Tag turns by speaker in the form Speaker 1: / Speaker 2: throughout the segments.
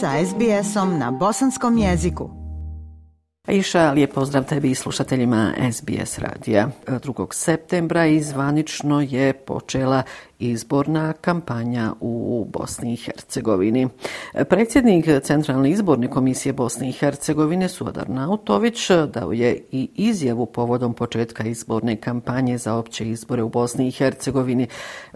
Speaker 1: sa SBS-om na bosanskom jeziku.
Speaker 2: Iša, lijep pozdrav tebi i slušateljima SBS radija. 2. septembra izvanično je počela izborna kampanja u Bosni i Hercegovini. Predsjednik Centralne izborne komisije Bosne i Hercegovine Suodar Nautović dao je i izjavu povodom početka izborne kampanje za opće izbore u Bosni i Hercegovini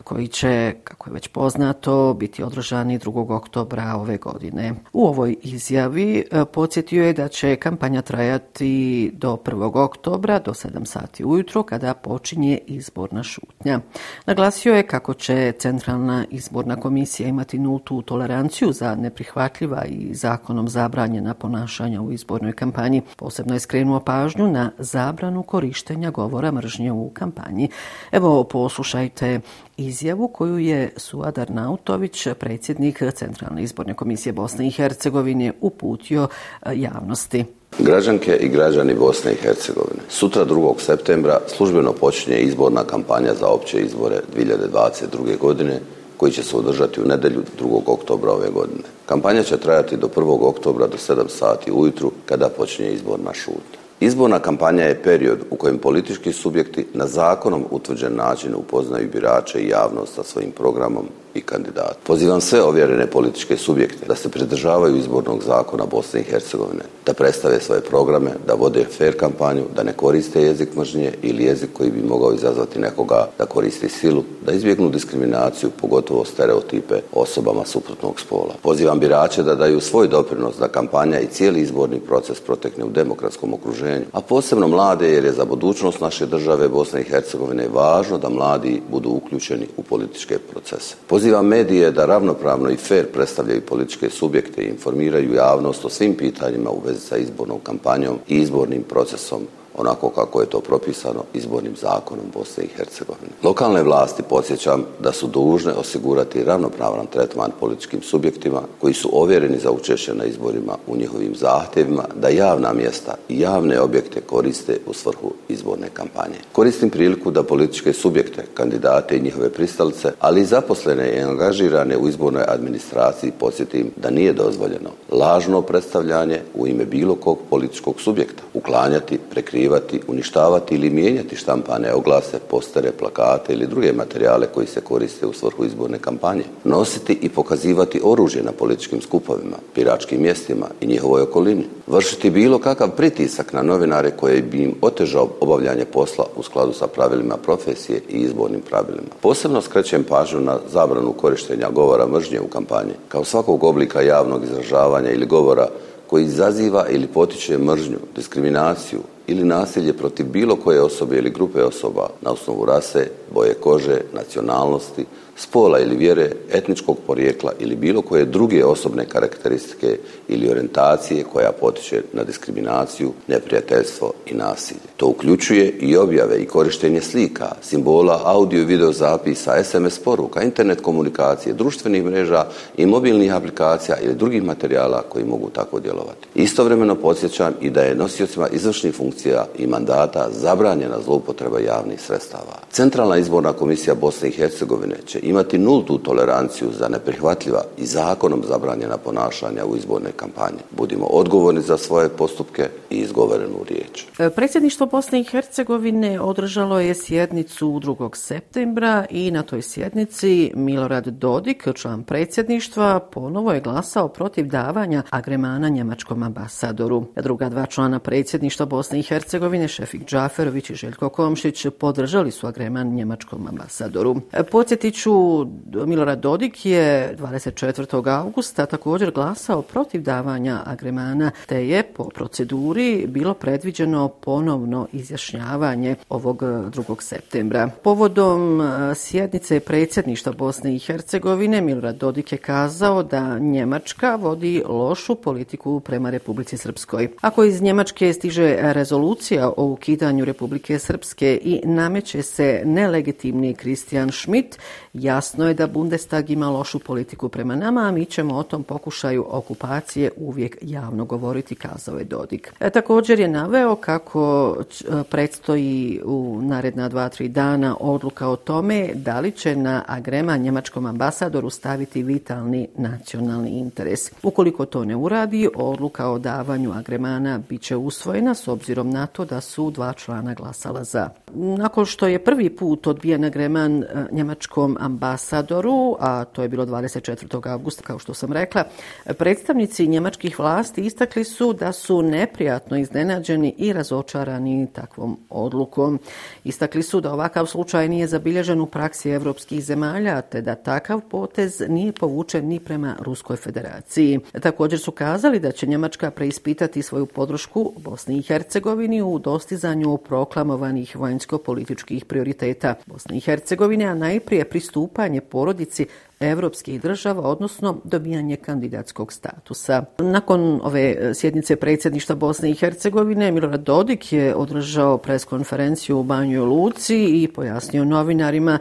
Speaker 2: koji će, kako je već poznato, biti održani 2. oktobra ove godine. U ovoj izjavi e, podsjetio je da će kampanja trajati do 1. oktobra do 7 sati ujutro kada počinje izborna šutnja. Naglasio je kako će Centralna izborna komisija imati nultu toleranciju za neprihvatljiva i zakonom zabranjena ponašanja u izbornoj kampanji. Posebno je skrenuo pažnju na zabranu korištenja govora mržnje u kampanji. Evo, poslušajte izjavu koju je Suadar Nautović, predsjednik Centralne izborne komisije Bosne i Hercegovine, uputio e, javnosti.
Speaker 3: Građanke i građani Bosne i Hercegovine, sutra 2. septembra službeno počinje izborna kampanja za opće izbore 2022. godine koji će se održati u nedelju 2. oktobra ove godine. Kampanja će trajati do 1. oktobra do 7 sati ujutru kada počinje izborna šutnja. Izborna kampanja je period u kojem politički subjekti na zakonom utvrđen način upoznaju birače i javnost sa svojim programom i kandidat. Pozivam sve ovjerene političke subjekte da se pridržavaju izbornog zakona Bosne i Hercegovine, da predstave svoje programe, da vode fair kampanju, da ne koriste jezik mržnje ili jezik koji bi mogao izazvati nekoga da koristi silu, da izbjegnu diskriminaciju, pogotovo stereotipe osobama suprotnog spola. Pozivam birače da daju svoj doprinos da kampanja i cijeli izborni proces protekne u demokratskom okruženju, a posebno mlade jer je za budućnost naše države Bosne i Hercegovine važno da mladi budu uključeni u političke procese. Pozivam medije da ravnopravno i fair predstavljaju političke subjekte i informiraju javnost o svim pitanjima u vezi sa izbornom kampanjom i izbornim procesom onako kako je to propisano izbornim zakonom Bosne i Hercegovine. Lokalne vlasti podsjećam da su dužne osigurati ravnopravan tretman političkim subjektima koji su ovjereni za učešće na izborima u njihovim zahtjevima da javna mjesta i javne objekte koriste u svrhu izborne kampanje. Koristim priliku da političke subjekte, kandidate i njihove pristalice, ali i zaposlene i angažirane u izbornoj administraciji podsjetim da nije dozvoljeno lažno predstavljanje u ime bilo kog političkog subjekta, uklanjati, prekrivati prekrivati, uništavati ili mijenjati štampane oglase, postere, plakate ili druge materijale koji se koriste u svrhu izborne kampanje. Nositi i pokazivati oružje na političkim skupovima, piračkim mjestima i njihovoj okolini. Vršiti bilo kakav pritisak na novinare koje bi im otežao obavljanje posla u skladu sa pravilima profesije i izbornim pravilima. Posebno skrećem pažnju na zabranu korištenja govora mržnje u kampanji, kao svakog oblika javnog izražavanja ili govora koji izaziva ili potiče mržnju, diskriminaciju, ili nasilje protiv bilo koje osobe ili grupe osoba na osnovu rase, boje kože, nacionalnosti, spola ili vjere, etničkog porijekla ili bilo koje druge osobne karakteristike ili orientacije koja potiče na diskriminaciju, neprijateljstvo i nasilje. To uključuje i objave i korištenje slika, simbola, audio i video zapisa, SMS poruka, internet komunikacije, društvenih mreža i mobilnih aplikacija ili drugih materijala koji mogu tako djelovati. Istovremeno podsjećam i da je nosiocima izvršnih funkcija i mandata zabranjena zloupotreba javnih sredstava. Centralna izborna komisija Bosne i Hercegovine će imati nultu toleranciju za neprihvatljiva i zakonom zabranjena ponašanja u izborne kampanje. Budimo odgovorni za svoje postupke i izgovorenu riječ.
Speaker 2: E, predsjedništvo Bosne i Hercegovine održalo je sjednicu 2. septembra i na toj sjednici Milorad Dodik, član predsjedništva, ponovo je glasao protiv davanja agremana njemačkom ambasadoru. Druga dva člana predsjedništva Bosne i Hercegovine, Šefik Džaferović i Željko Komšić, podržali su agreman njemačkom ambasadoru. E, Podsjetiću, Milorad Dodik je 24. augusta također glasao protiv davanja agremana, te je po proceduri bilo predviđeno ponovno izjašnjavanje ovog e, 2. septembra. Povodom e, sjednice predsjedništva Bosne i Hercegovine, Milorad Dodik je kazao da Njemačka vodi lošu politiku prema Republici Srpskoj. Ako iz Njemačke stiže rezultat rezolucija o ukidanju Republike Srpske i nameće se nelegitimni Kristijan Schmidt, jasno je da Bundestag ima lošu politiku prema nama, a mi ćemo o tom pokušaju okupacije uvijek javno govoriti, kazao je Dodik. E, također je naveo kako e, predstoji u naredna dva, tri dana odluka o tome da li će na agrema njemačkom ambasadoru staviti vitalni nacionalni interes. Ukoliko to ne uradi, odluka o davanju agremana bit će usvojena s obzirom na to da su dva člana glasala za. Nakon što je prvi put odbijen agreman e, njemačkom ambasadoru, a to je bilo 24. augusta, kao što sam rekla, predstavnici njemačkih vlasti istakli su da su neprijatno iznenađeni i razočarani takvom odlukom. Istakli su da ovakav slučaj nije zabilježen u praksi evropskih zemalja, te da takav potez nije povučen ni prema Ruskoj federaciji. Također su kazali da će Njemačka preispitati svoju podršku Bosni i Hercegovini u dostizanju proklamovanih vanjsko-političkih prioriteta Bosne i Hercegovine, a najprije pristupanje porodici evropskih država, odnosno dobijanje kandidatskog statusa. Nakon ove e, sjednice predsjedništva Bosne i Hercegovine, Milorad Dodik je održao preskonferenciju u Banjoj Luci i pojasnio novinarima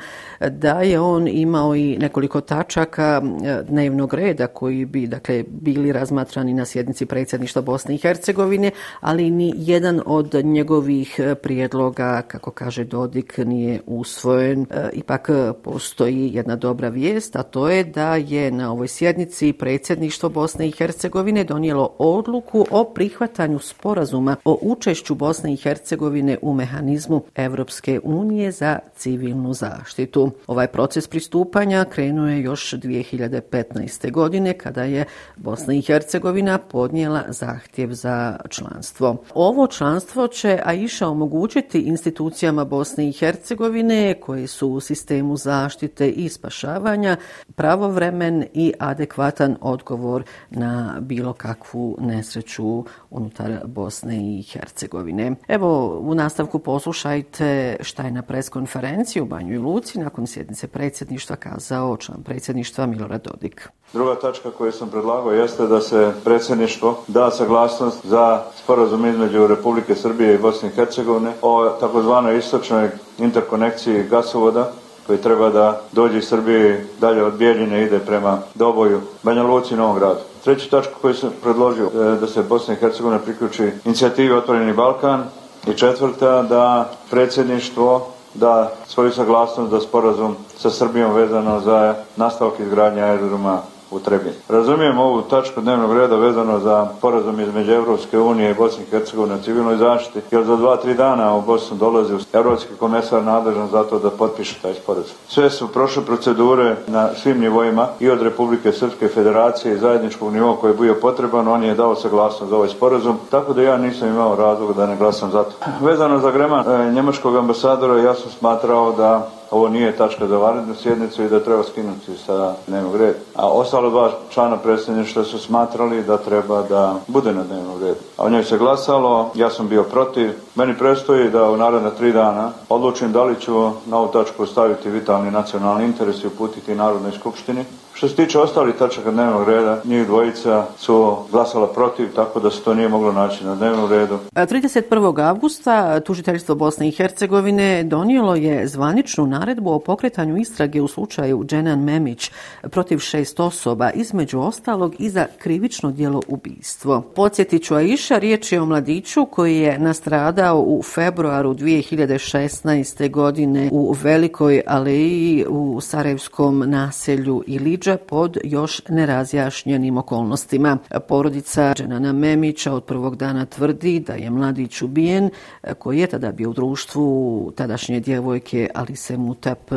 Speaker 2: da je on imao i nekoliko tačaka e, dnevnog reda koji bi dakle bili razmatrani na sjednici predsjedništva Bosne i Hercegovine, ali ni jedan od njegovih e, prijedloga, kako kaže Dodik, nije usvojen. Ipak postoji jedna dobra vijest, a to je da je na ovoj sjednici predsjedništvo Bosne i Hercegovine donijelo odluku o prihvatanju sporazuma o učešću Bosne i Hercegovine u mehanizmu Evropske unije za civilnu zaštitu. Ovaj proces pristupanja krenuo je još 2015. godine kada je Bosna i Hercegovina podnijela zahtjev za članstvo. Ovo članstvo će Aisha omogućiti institucijama Bosne i Hercegovine koje su u sistemu zaštite i spašavanja pravovremen i adekvatan odgovor na bilo kakvu nesreću unutar Bosne i Hercegovine. Evo, u nastavku poslušajte šta je na preskonferenciji u Banju i Luci nakon sjednice predsjedništva kazao član predsjedništva Milorad Dodik.
Speaker 4: Druga tačka koju sam predlagao jeste da se predsjedništvo da saglasnost za sporazum između Republike Srbije i Bosne i Hercegovine o takozvanoj istočnoj interkonekciji gasovoda koji treba da dođe iz Srbije dalje od Bijeljine ide prema Doboju, Banja Luci i Novom gradu. Treća tačku koju sam predložio e, da se Bosna i Hercegovina priključi inicijativi Otvoreni Balkan i četvrta da predsjedništvo da svoju saglasnost da sporazum sa Srbijom vezano za nastavak izgradnja aerodroma u Trebinju. Razumijem ovu tačku dnevnog reda vezano za porazum između Evropske unije i Bosne i Hercegovine na civilnoj zaštiti, jer za dva, tri dana u Bosnu dolazi Evropski komesar nadležan za to da potpiše taj sporazum. Sve su prošle procedure na svim nivoima i od Republike Srpske federacije i zajedničkog nivoa koji je bio potreban, on je dao saglasnost za ovaj sporazum, tako da ja nisam imao razloga da ne glasam za to. Vezano za grema e, njemačkog ambasadora, ja sam smatrao da ovo nije tačka za vanrednu sjednicu i da treba skinuti sa dnevnog reda. A ostalo dva člana predsjedništva su smatrali da treba da bude na dnevnom redu. A o njoj se glasalo, ja sam bio protiv. Meni prestoji da u naredna tri dana odlučim da li ću na ovu tačku staviti vitalni nacionalni interes i uputiti Narodnoj skupštini Što se tiče ostalih tačaka dnevnog reda, njih dvojica su glasala protiv, tako da se to nije moglo naći na dnevnom redu.
Speaker 2: E, 31. augusta tužiteljstvo Bosne i Hercegovine donijelo je zvaničnu naredbu o pokretanju istrage u slučaju Dženan Memić protiv šest osoba, između ostalog i za krivično dijelo ubijstvo. Podsjetit ću Aisha, riječ je o mladiću koji je nastradao u februaru 2016. godine u Velikoj aleji u Sarajevskom naselju Iliđa događa pod još nerazjašnjenim okolnostima. Porodica Dženana Memića od prvog dana tvrdi da je mladić ubijen koji je tada bio u društvu tadašnje djevojke Alise Mutap.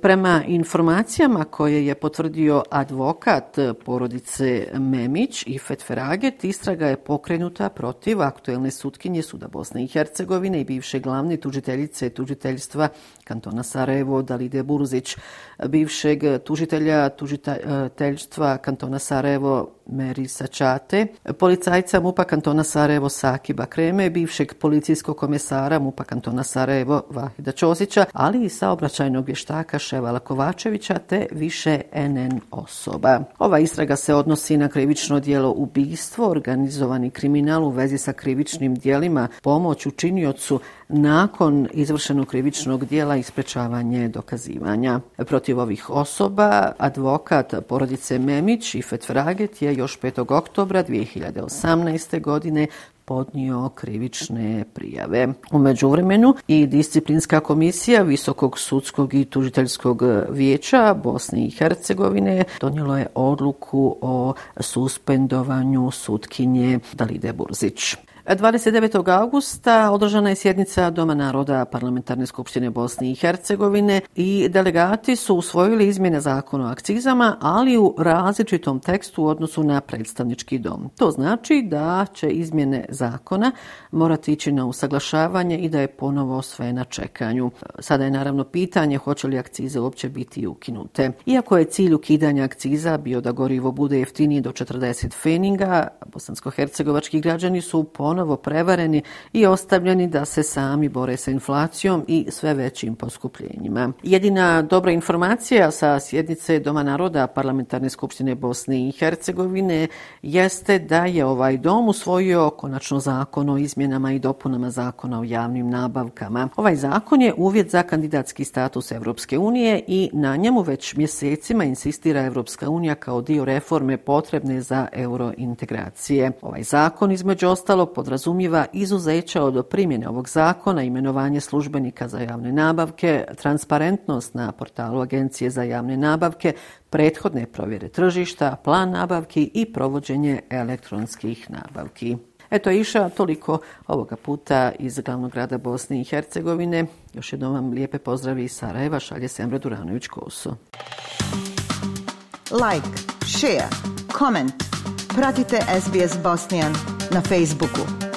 Speaker 2: Prema informacijama koje je potvrdio advokat porodice Memić i Fetferaget, istraga je pokrenuta protiv aktuelne sutkinje Suda Bosne i Hercegovine i bivše glavne tužiteljice tužiteljstva kantona Sarajevo Dalide Burzić, bivšeg tužitelja tužitelja tužiteljstva e, kantona Sarajevo Meri Sačate, policajca MUPA kantona Sarajevo Sakiba Kreme, bivšeg policijskog komesara MUPA kantona Sarajevo Vahida Ćosića, ali i saobraćajnog vještaka Ševala Kovačevića te više NN osoba. Ova istraga se odnosi na krivično dijelo ubistvo, organizovani kriminal u vezi sa krivičnim dijelima, pomoć učiniocu nakon izvršenog krivičnog dijela i sprečavanje dokazivanja. Protiv ovih osoba advokat porodice Memić i Fetfraget je još 5. oktobra 2018. godine podnio krivične prijave. U međuvremenu i disciplinska komisija Visokog sudskog i tužiteljskog vijeća Bosne i Hercegovine donijelo je odluku o suspendovanju sutkinje Dalide Burzić. 29. augusta održana je sjednica Doma naroda Parlamentarne skupštine Bosne i Hercegovine i delegati su usvojili izmjene zakona o akcizama, ali u različitom tekstu u odnosu na predstavnički dom. To znači da će izmjene zakona morati ići na usaglašavanje i da je ponovo sve na čekanju. Sada je naravno pitanje hoće li akcize uopće biti ukinute. Iako je cilj ukidanja akciza bio da gorivo bude jeftinije do 40 feninga, bosansko-hercegovački građani su ponovo ponovo prevareni i ostavljeni da se sami bore sa inflacijom i sve većim poskupljenjima. Jedina dobra informacija sa sjednice Doma naroda Parlamentarne skupštine Bosne i Hercegovine jeste da je ovaj dom usvojio konačno zakon o izmjenama i dopunama zakona o javnim nabavkama. Ovaj zakon je uvjet za kandidatski status Evropske unije i na njemu već mjesecima insistira Evropska unija kao dio reforme potrebne za eurointegracije. Ovaj zakon između ostalo pod podrazumijeva izuzeća od primjene ovog zakona, imenovanje službenika za javne nabavke, transparentnost na portalu Agencije za javne nabavke, prethodne provjere tržišta, plan nabavki i provođenje elektronskih nabavki. Eto iša toliko ovoga puta iz glavnog grada Bosne i Hercegovine. Još jednom vam lijepe pozdravi iz Sarajeva, šalje Semra Duranović-Koso.
Speaker 1: Like, share, comment. Pratite SBS Bosnian na Facebooku.